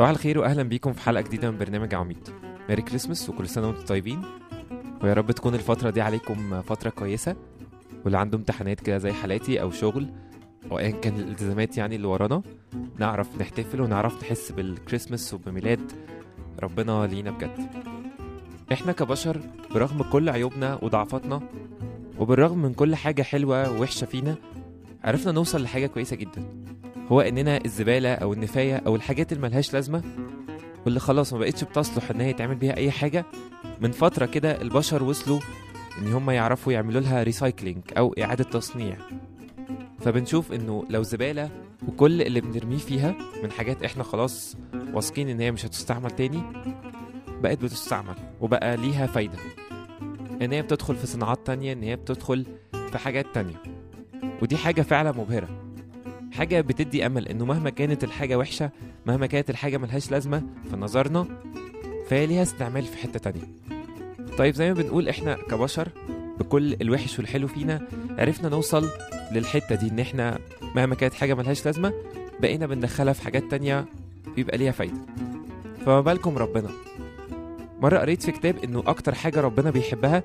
صباح الخير واهلا بيكم في حلقة جديدة من برنامج عميد. ميري كريسمس وكل سنة وأنتم طيبين. ويا رب تكون الفترة دي عليكم فترة كويسة. واللي عنده امتحانات كده زي حالاتي أو شغل أو ايا كان الالتزامات يعني اللي ورانا نعرف نحتفل ونعرف نحس بالكريسماس وبميلاد ربنا لينا بجد. إحنا كبشر برغم كل عيوبنا وضعفاتنا وبالرغم من كل حاجة حلوة ووحشة فينا عرفنا نوصل لحاجة كويسة جدا. هو إننا الزبالة أو النفاية أو الحاجات اللي ملهاش لازمة واللي خلاص ما بقتش بتصلح إن هي يتعمل بيها أي حاجة من فترة كده البشر وصلوا إن هم يعرفوا يعملوا لها ريسايكلينج أو إعادة تصنيع. فبنشوف إنه لو زبالة وكل اللي بنرميه فيها من حاجات إحنا خلاص واثقين إن هي مش هتستعمل تاني بقت بتستعمل وبقى ليها فايدة. إن هي بتدخل في صناعات تانية إن هي بتدخل في حاجات تانية. ودي حاجة فعلا مبهرة. حاجة بتدي أمل إنه مهما كانت الحاجة وحشة مهما كانت الحاجة ملهاش لازمة في نظرنا فهي ليها استعمال في حتة تانية. طيب زي ما بنقول إحنا كبشر بكل الوحش والحلو فينا عرفنا نوصل للحتة دي إن إحنا مهما كانت حاجة ملهاش لازمة بقينا بندخلها في حاجات تانية بيبقى ليها فايدة. فما بالكم ربنا؟ مرة قريت في كتاب إنه أكتر حاجة ربنا بيحبها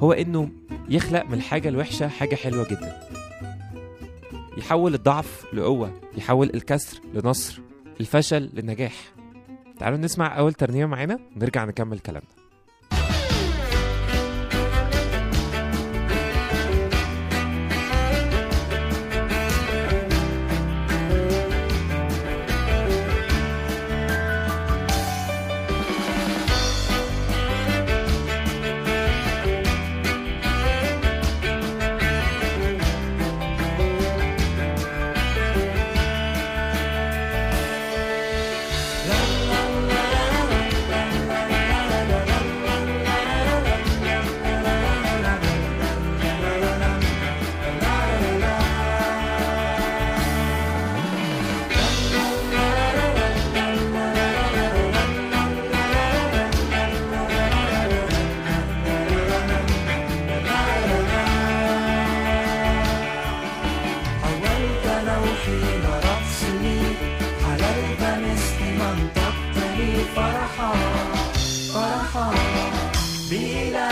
هو إنه يخلق من الحاجة الوحشة حاجة حلوة جدا. يحول الضعف لقوة يحول الكسر لنصر الفشل لنجاح تعالوا نسمع أول ترنيمة معانا ونرجع نكمل كلامنا. Be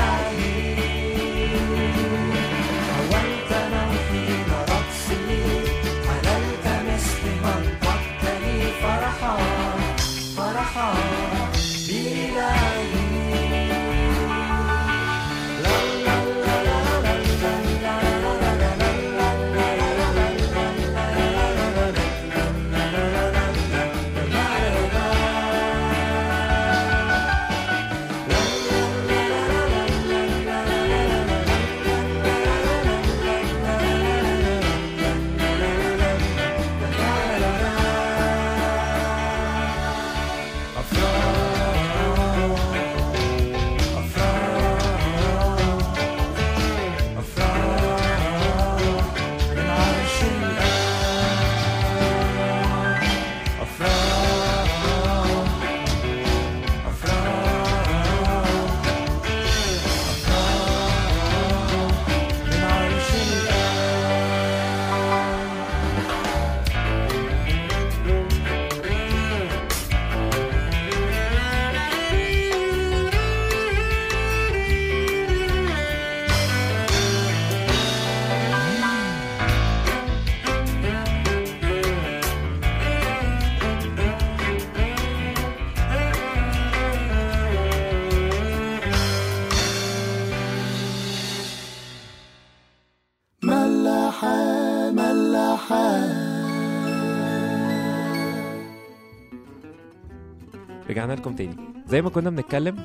رجعنا لكم تاني. زي ما كنا بنتكلم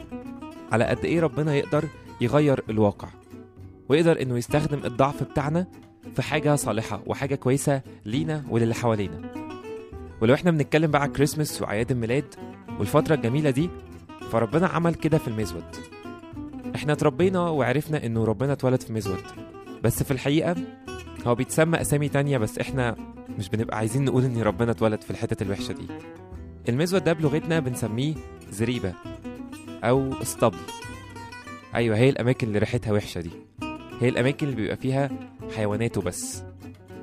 على قد إيه ربنا يقدر يغير الواقع ويقدر إنه يستخدم الضعف بتاعنا في حاجة صالحة وحاجة كويسة لينا وللي حوالينا. ولو إحنا بنتكلم بقى على كريسمس وأعياد الميلاد والفترة الجميلة دي فربنا عمل كده في المزود. إحنا اتربينا وعرفنا إنه ربنا اتولد في مزود. بس في الحقيقة هو بيتسمى أسامي تانية بس إحنا مش بنبقى عايزين نقول إن ربنا اتولد في الحتت الوحشة دي. المزود ده بلغتنا بنسميه زريبة أو اسطبل. أيوة هي الأماكن اللي ريحتها وحشة دي. هي الأماكن اللي بيبقى فيها حيواناته بس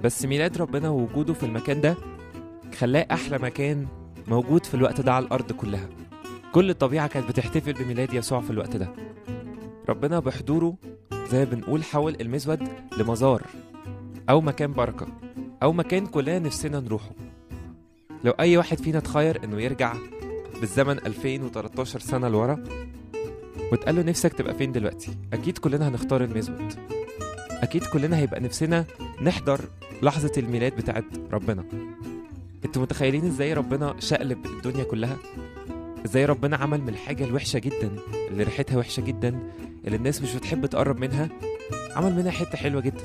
بس ميلاد ربنا ووجوده في المكان ده خلاه أحلى مكان موجود في الوقت ده على الأرض كلها. كل الطبيعة كانت بتحتفل بميلاد يسوع في الوقت ده. ربنا بحضوره زي بنقول حول المزود لمزار أو مكان بركة أو مكان كلنا نفسنا نروحه. لو أي واحد فينا تخير إنه يرجع بالزمن 2013 سنة لورا وتقال له نفسك تبقى فين دلوقتي؟ أكيد كلنا هنختار المزود أكيد كلنا هيبقى نفسنا نحضر لحظة الميلاد بتاعت ربنا. أنتوا متخيلين إزاي ربنا شقلب الدنيا كلها؟ إزاي ربنا عمل من الحاجة الوحشة جدا اللي ريحتها وحشة جدا اللي الناس مش بتحب تقرب منها عمل منها حتة حلوة جدا.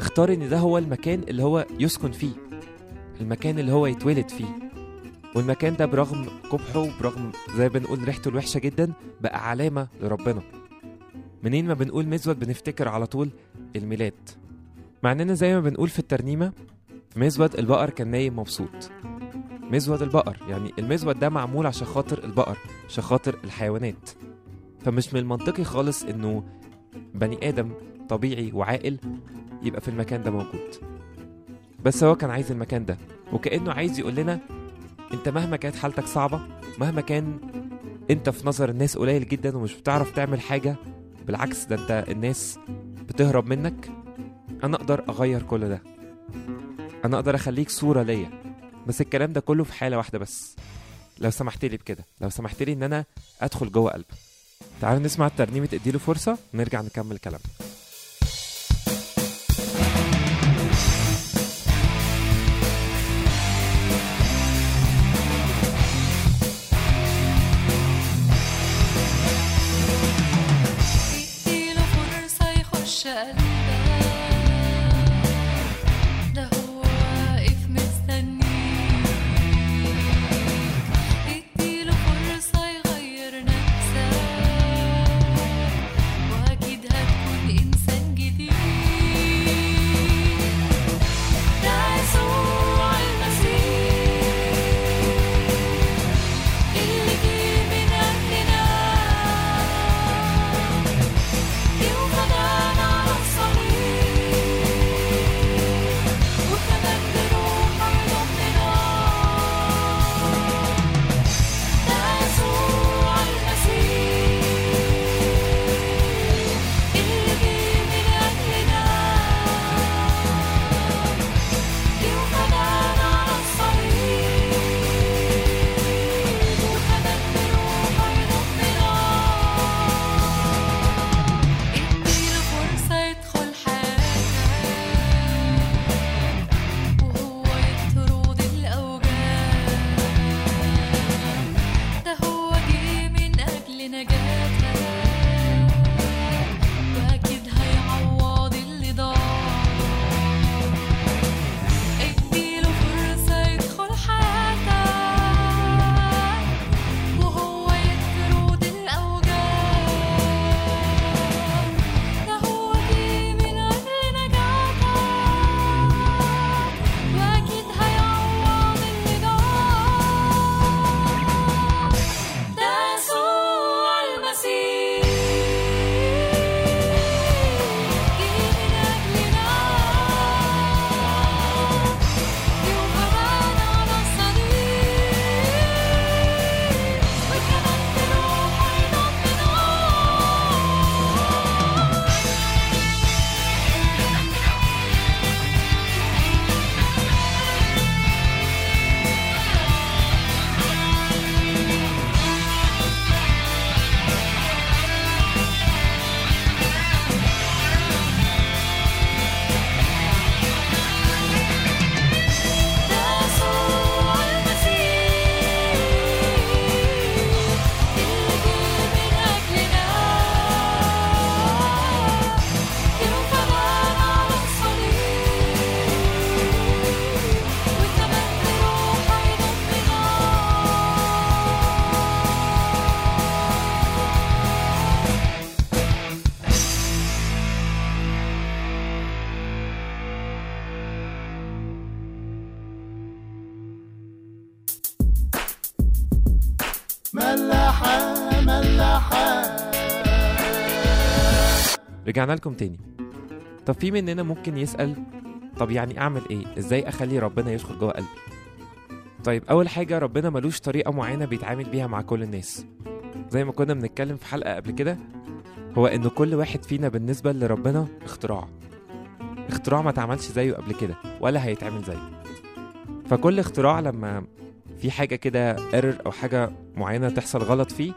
اختار إن ده هو المكان اللي هو يسكن فيه. المكان اللي هو يتولد فيه. والمكان ده برغم قبحه برغم زي بنقول ريحته الوحشة جدا بقى علامة لربنا. منين ما بنقول مزود بنفتكر على طول الميلاد. مع إننا زي ما بنقول في الترنيمة في مزود البقر كان نايم مبسوط. مزود البقر يعني المزود ده معمول عشان خاطر البقر عشان خاطر الحيوانات. فمش من المنطقي خالص إنه بني آدم طبيعي وعاقل يبقى في المكان ده موجود. بس هو كان عايز المكان ده وكأنه عايز يقول لنا أنت مهما كانت حالتك صعبة مهما كان أنت في نظر الناس قليل جدا ومش بتعرف تعمل حاجة بالعكس ده أنت الناس بتهرب منك أنا أقدر أغير كل ده. أنا أقدر أخليك صورة ليا. بس الكلام ده كله في حالة واحدة بس. لو سمحت لي بكده لو سمحت لي إن أنا أدخل جوه قلبك تعالوا نسمع ترنيمة اديله فرصة ونرجع نكمل كلامنا. ملاحة ملاحة. رجعنا لكم تاني. طب في مننا ممكن يسأل طب يعني أعمل إيه؟ إزاي أخلي ربنا يدخل جوه قلبي؟ طيب أول حاجة ربنا ملوش طريقة معينة بيتعامل بيها مع كل الناس. زي ما كنا بنتكلم في حلقة قبل كده هو إن كل واحد فينا بالنسبة لربنا اختراع. اختراع ما اتعملش زيه قبل كده ولا هيتعمل زيه. فكل اختراع لما في حاجة كده ايرور أو حاجة معينة تحصل غلط فيه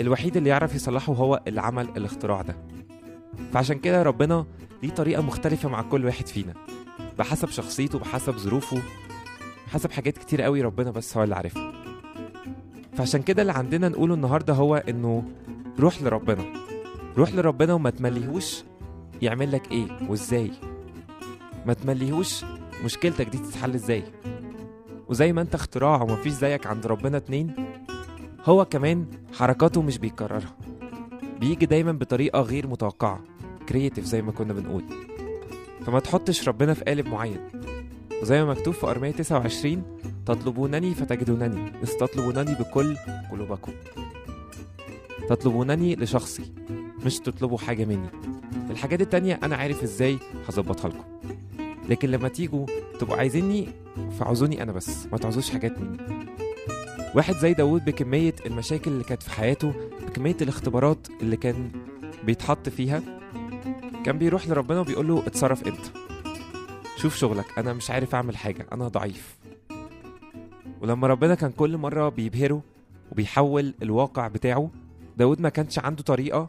الوحيد اللي يعرف يصلحه هو اللي عمل الاختراع ده. فعشان كده ربنا ليه طريقة مختلفة مع كل واحد فينا. بحسب شخصيته بحسب ظروفه حسب حاجات كتير قوي ربنا بس هو اللي عارفها. فعشان كده اللي عندنا نقوله النهارده هو إنه روح لربنا. روح لربنا وما تمليهوش يعمل لك إيه وإزاي. ما تمليهوش مشكلتك دي تتحل إزاي. وزي ما انت اختراع ومفيش زيك عند ربنا اتنين هو كمان حركاته مش بيكررها. بيجي دايما بطريقة غير متوقعة كرييتيف زي ما كنا بنقول. فما تحطش ربنا في قالب معين. وزي ما مكتوب في أرمية 29 تطلبونني فتجدونني. إذ تطلبونني بكل قلوبكم. تطلبونني لشخصي مش تطلبوا حاجة مني. الحاجات التانية أنا عارف إزاي هظبطها لكم. لكن لما تيجوا تبقوا عايزيني فعوزوني أنا بس ما تعوزوش حاجات مني. واحد زي داود بكمية المشاكل اللي كانت في حياته بكمية الاختبارات اللي كان بيتحط فيها كان بيروح لربنا وبيقول له اتصرف أنت. شوف شغلك أنا مش عارف أعمل حاجة أنا ضعيف. ولما ربنا كان كل مرة بيبهره وبيحول الواقع بتاعه داود ما كانش عنده طريقة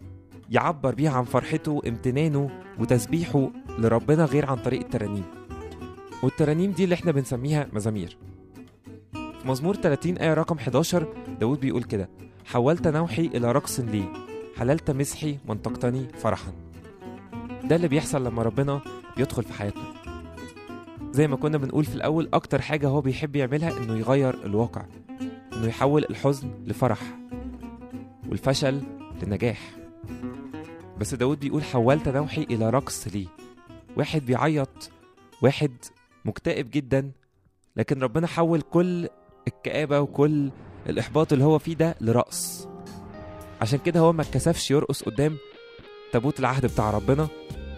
يعبر بيها عن فرحته وامتنانه وتسبيحه لربنا غير عن طريق الترانيم. والترانيم دي اللي إحنا بنسميها مزامير. في مزمور 30 آية رقم 11 داود بيقول كده حولت نوحي إلى رقص لي حللت مسحي منطقتني فرحا. ده اللي بيحصل لما ربنا بيدخل في حياتنا. زي ما كنا بنقول في الأول أكتر حاجة هو بيحب يعملها إنه يغير الواقع إنه يحول الحزن لفرح والفشل لنجاح. بس داود بيقول حولت نوحي إلى رقص لي. واحد بيعيط واحد مكتئب جدا لكن ربنا حول كل الكآبة وكل الإحباط اللي هو فيه ده لرقص. عشان كده هو ما اتكسفش يرقص قدام تابوت العهد بتاع ربنا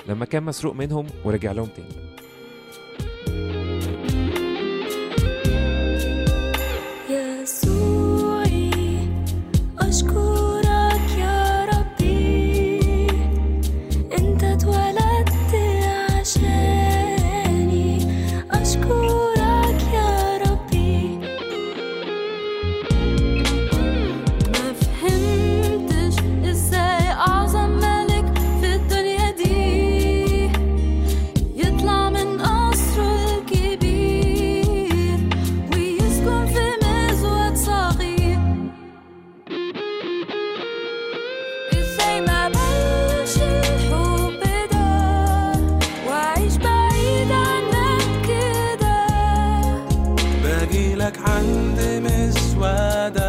لما كان مسروق منهم ورجع لهم تاني. مسودك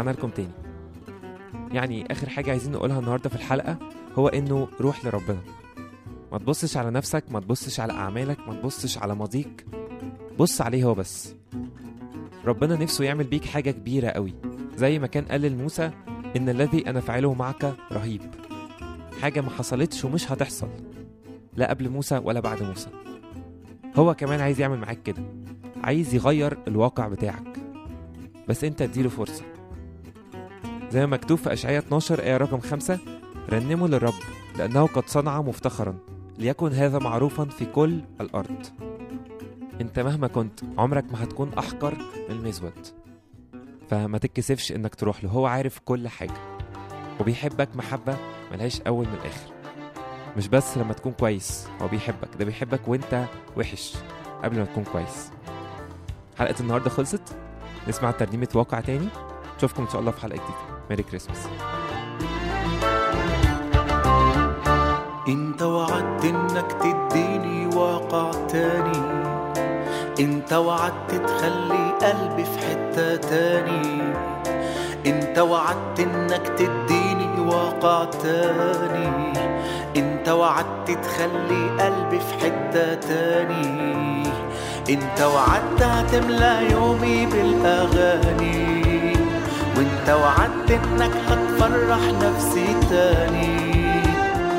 رجعنا لكم تاني. يعني آخر حاجة عايزين نقولها النهارده في الحلقة هو إنه روح لربنا. ما تبصش على نفسك ما تبصش على أعمالك ما تبصش على ماضيك. بص عليه هو بس. ربنا نفسه يعمل بيك حاجة كبيرة قوي. زي ما كان قال لموسى إن الذي أنا فاعله معك رهيب. حاجة ما حصلتش ومش هتحصل. لا قبل موسى ولا بعد موسى. هو كمان عايز يعمل معاك كده. عايز يغير الواقع بتاعك. بس أنت اديله فرصة. زي ما مكتوب في أشعية 12 آية رقم 5 رنموا للرب لأنه قد صنع مفتخرا ليكن هذا معروفا في كل الأرض. أنت مهما كنت عمرك ما هتكون أحقر من المزود فما تتكسفش إنك تروح له هو عارف كل حاجة وبيحبك محبة ملهاش أول من آخر مش بس لما تكون كويس هو بيحبك ده بيحبك وأنت وحش قبل ما تكون كويس. حلقة النهاردة خلصت؟ نسمع ترنيمة واقع تاني؟ نشوفكم إن شاء الله في حلقة جديدة. ميري كريسماس انت وعدت إنك تديني واقع تاني. انت وعدت تخلي قلبي في حتة تاني. انت وعدت إنك تديني واقع تاني. انت وعدت تخلي قلبي في حتة تاني. انت وعدت هتملى يومي بالأغاني. وانت وعدت انك هتفرح نفسي تاني.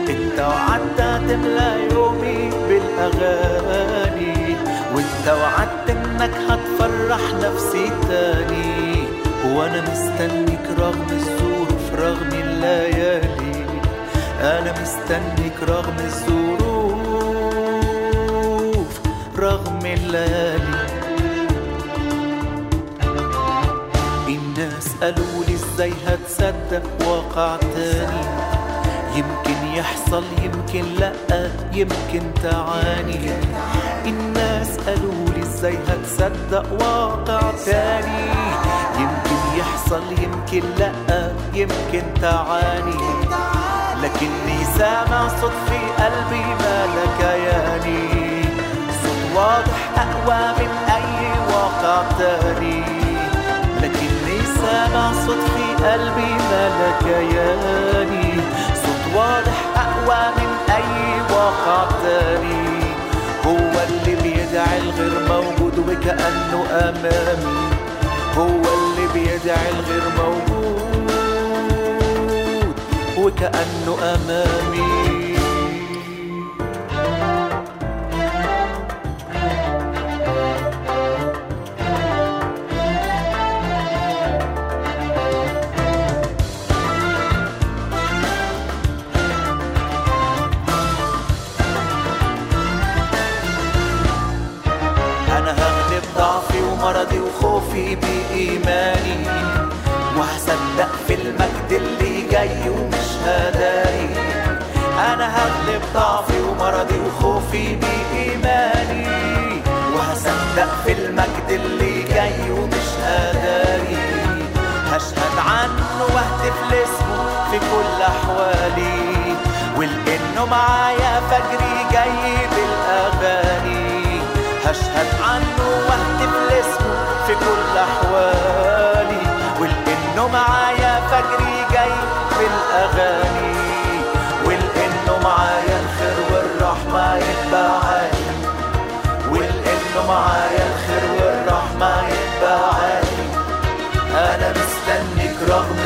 انت وعدت هتملى يومي بالأغاني. وانت وعدت انك هتفرح نفسي تاني. وأنا مستنيك رغم الظروف رغم الليالي. أنا مستنيك رغم الظروف رغم الليالي. قالوا لي إزاي هتصدق واقع تاني يمكن يحصل يمكن لا يمكن تعاني. الناس قالوا لي إزاي هتصدق واقع تاني يمكن يحصل يمكن لا يمكن تعاني. لكني سامع صوت في قلبي ما لكياني صوت واضح أقوى من أي واقع تاني. سامع صوت في قلبي ما لكياني صوت واضح أقوى من أي واقع تاني. هو اللي بيدعي الغير موجود وكأنه أمامي. هو اللي بيدعي الغير موجود وكأنه أمامي. وخوفي بإيماني وهصدق في المجد اللي جاي ومش هداري أنا هغلب ضعفي ومرضي وخوفي بإيماني. وهصدق في المجد اللي جاي ومش هداري هشهد عنه وأهتف لاسمه في كل أحوالي. ولأنه معايا فجري جاي بالأغاني. هشهد عنه واهتف لاسمه في كل أحوالي ولأنه معايا فجري جاي بالاغاني ولأنه معايا الخير والرحمة يتبعاني ولأنه معايا الخير والرحمة يتبعاني أنا مستنيك رغم